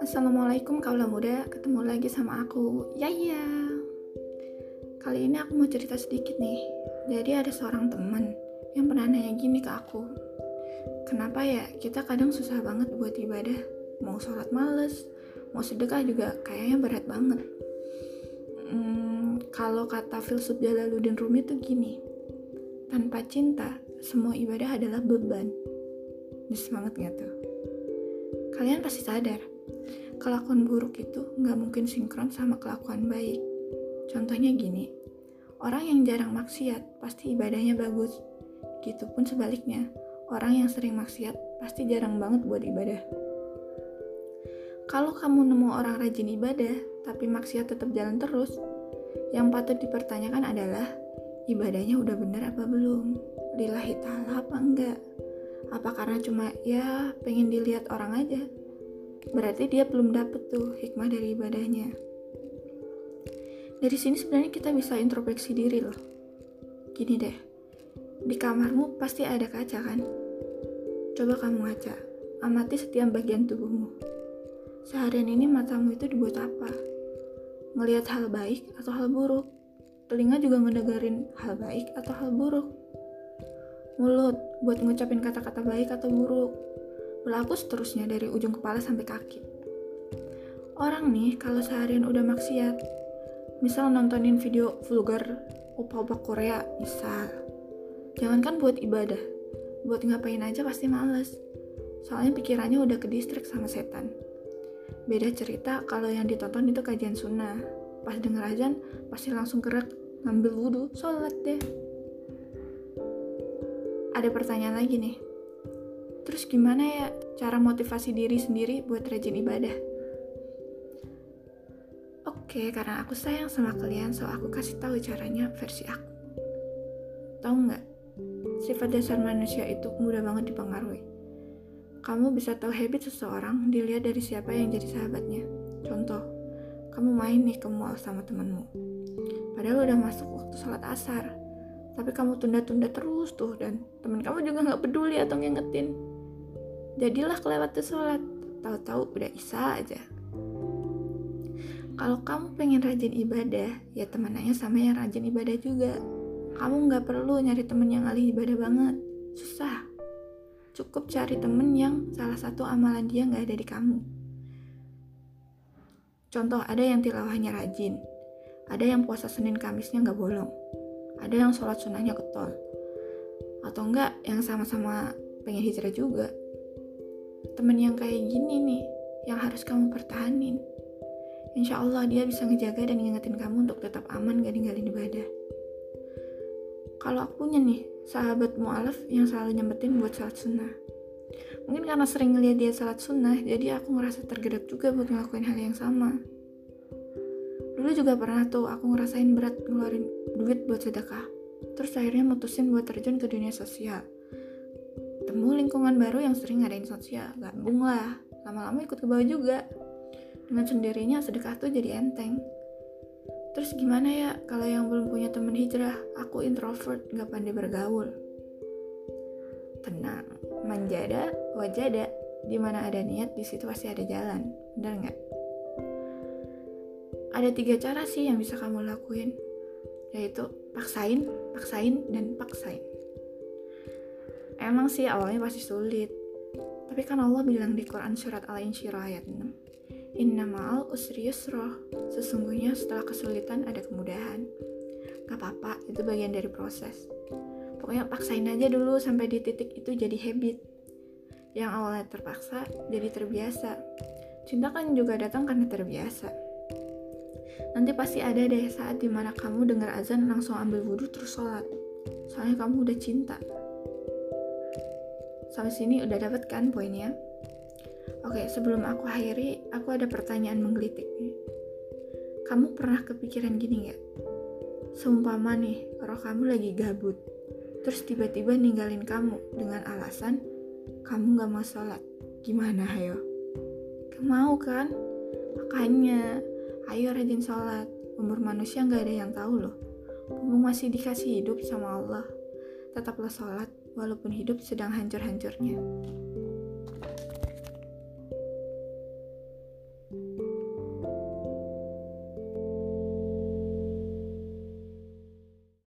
Assalamualaikum kaula muda, ketemu lagi sama aku, Yaya. Kali ini aku mau cerita sedikit nih. Jadi ada seorang teman yang pernah nanya gini ke aku. Kenapa ya kita kadang susah banget buat ibadah? Mau sholat males, mau sedekah juga kayaknya berat banget. Hmm, kalau kata filsuf Jalaluddin Rumi tuh gini, tanpa cinta, semua ibadah adalah beban. Bisa banget gak tuh? Kalian pasti sadar, kelakuan buruk itu nggak mungkin sinkron sama kelakuan baik. Contohnya gini, orang yang jarang maksiat pasti ibadahnya bagus. Gitu pun sebaliknya, orang yang sering maksiat pasti jarang banget buat ibadah. Kalau kamu nemu orang rajin ibadah, tapi maksiat tetap jalan terus, yang patut dipertanyakan adalah ibadahnya udah bener apa belum? Lillahi ta'ala apa enggak? Apa karena cuma ya pengen dilihat orang aja? berarti dia belum dapet tuh hikmah dari ibadahnya. Dari sini sebenarnya kita bisa introspeksi diri loh. Gini deh, di kamarmu pasti ada kaca kan? Coba kamu ngaca, amati setiap bagian tubuhmu. Seharian ini matamu itu dibuat apa? Ngelihat hal baik atau hal buruk? Telinga juga ngedengerin hal baik atau hal buruk? Mulut buat ngucapin kata-kata baik atau buruk? berlaku seterusnya dari ujung kepala sampai kaki. Orang nih kalau seharian udah maksiat, misal nontonin video vulgar opa-opa Korea, misal. Jangankan buat ibadah, buat ngapain aja pasti males. Soalnya pikirannya udah ke distrik sama setan. Beda cerita kalau yang ditonton itu kajian sunnah. Pas denger azan, pasti langsung gerak, ngambil wudhu, sholat deh. Ada pertanyaan lagi nih, Terus gimana ya cara motivasi diri sendiri buat rajin ibadah? Oke, karena aku sayang sama kalian, so aku kasih tahu caranya versi aku. Tahu nggak? Sifat dasar manusia itu mudah banget dipengaruhi. Kamu bisa tahu habit seseorang dilihat dari siapa yang jadi sahabatnya. Contoh, kamu main nih ke mall sama temenmu. Padahal udah masuk waktu sholat asar, tapi kamu tunda-tunda terus tuh dan temen kamu juga nggak peduli atau ngingetin. Jadilah kelewat tuh sholat tahu-tahu udah isa aja. Kalau kamu pengen rajin ibadah ya temenannya sama yang rajin ibadah juga. Kamu nggak perlu nyari temen yang ahli ibadah banget. Susah. Cukup cari temen yang salah satu amalan dia nggak ada di kamu. Contoh ada yang tilawahnya rajin. Ada yang puasa Senin Kamisnya nggak bolong ada yang sholat sunnahnya ketol atau enggak yang sama-sama pengen hijrah juga temen yang kayak gini nih yang harus kamu pertahanin Insya Allah dia bisa ngejaga dan ngingetin kamu untuk tetap aman gak ninggalin ibadah. Kalau aku punya nih, sahabat mu'alaf yang selalu nyempetin buat salat sunnah. Mungkin karena sering ngeliat dia salat sunnah, jadi aku ngerasa tergerak juga buat ngelakuin hal yang sama. Dulu juga pernah tuh aku ngerasain berat ngeluarin duit buat sedekah. Terus akhirnya mutusin buat terjun ke dunia sosial. Ketemu lingkungan baru yang sering ngadain sosial gabung lah. Lama-lama ikut ke bawah juga. Dengan sendirinya sedekah tuh jadi enteng. Terus gimana ya kalau yang belum punya temen hijrah aku introvert gak pandai bergaul. Tenang manjada wajada. Di mana ada niat di pasti ada jalan. Benar nggak ada tiga cara sih yang bisa kamu lakuin yaitu paksain paksain dan paksain Emang sih awalnya pasti sulit. Tapi kan Allah bilang di Quran surat Al-Insyirah ayat 6. Inna ma'al usri yusroh. Sesungguhnya setelah kesulitan ada kemudahan. Gak apa-apa, itu bagian dari proses. Pokoknya paksain aja dulu sampai di titik itu jadi habit. Yang awalnya terpaksa, jadi terbiasa. Cinta kan juga datang karena terbiasa. Nanti pasti ada deh saat di mana kamu dengar azan langsung ambil wudhu terus sholat. Soalnya kamu udah cinta. Sampai sini udah dapet kan poinnya? Oke, sebelum aku akhiri, aku ada pertanyaan menggelitik nih. Kamu pernah kepikiran gini gak? Seumpama nih, roh kamu lagi gabut, terus tiba-tiba ninggalin kamu dengan alasan kamu gak mau sholat. Gimana, ayo? Gak mau kan? Makanya, ayo rajin sholat. Umur manusia gak ada yang tahu loh. Mumpung masih dikasih hidup sama Allah, tetaplah sholat walaupun hidup sedang hancur-hancurnya.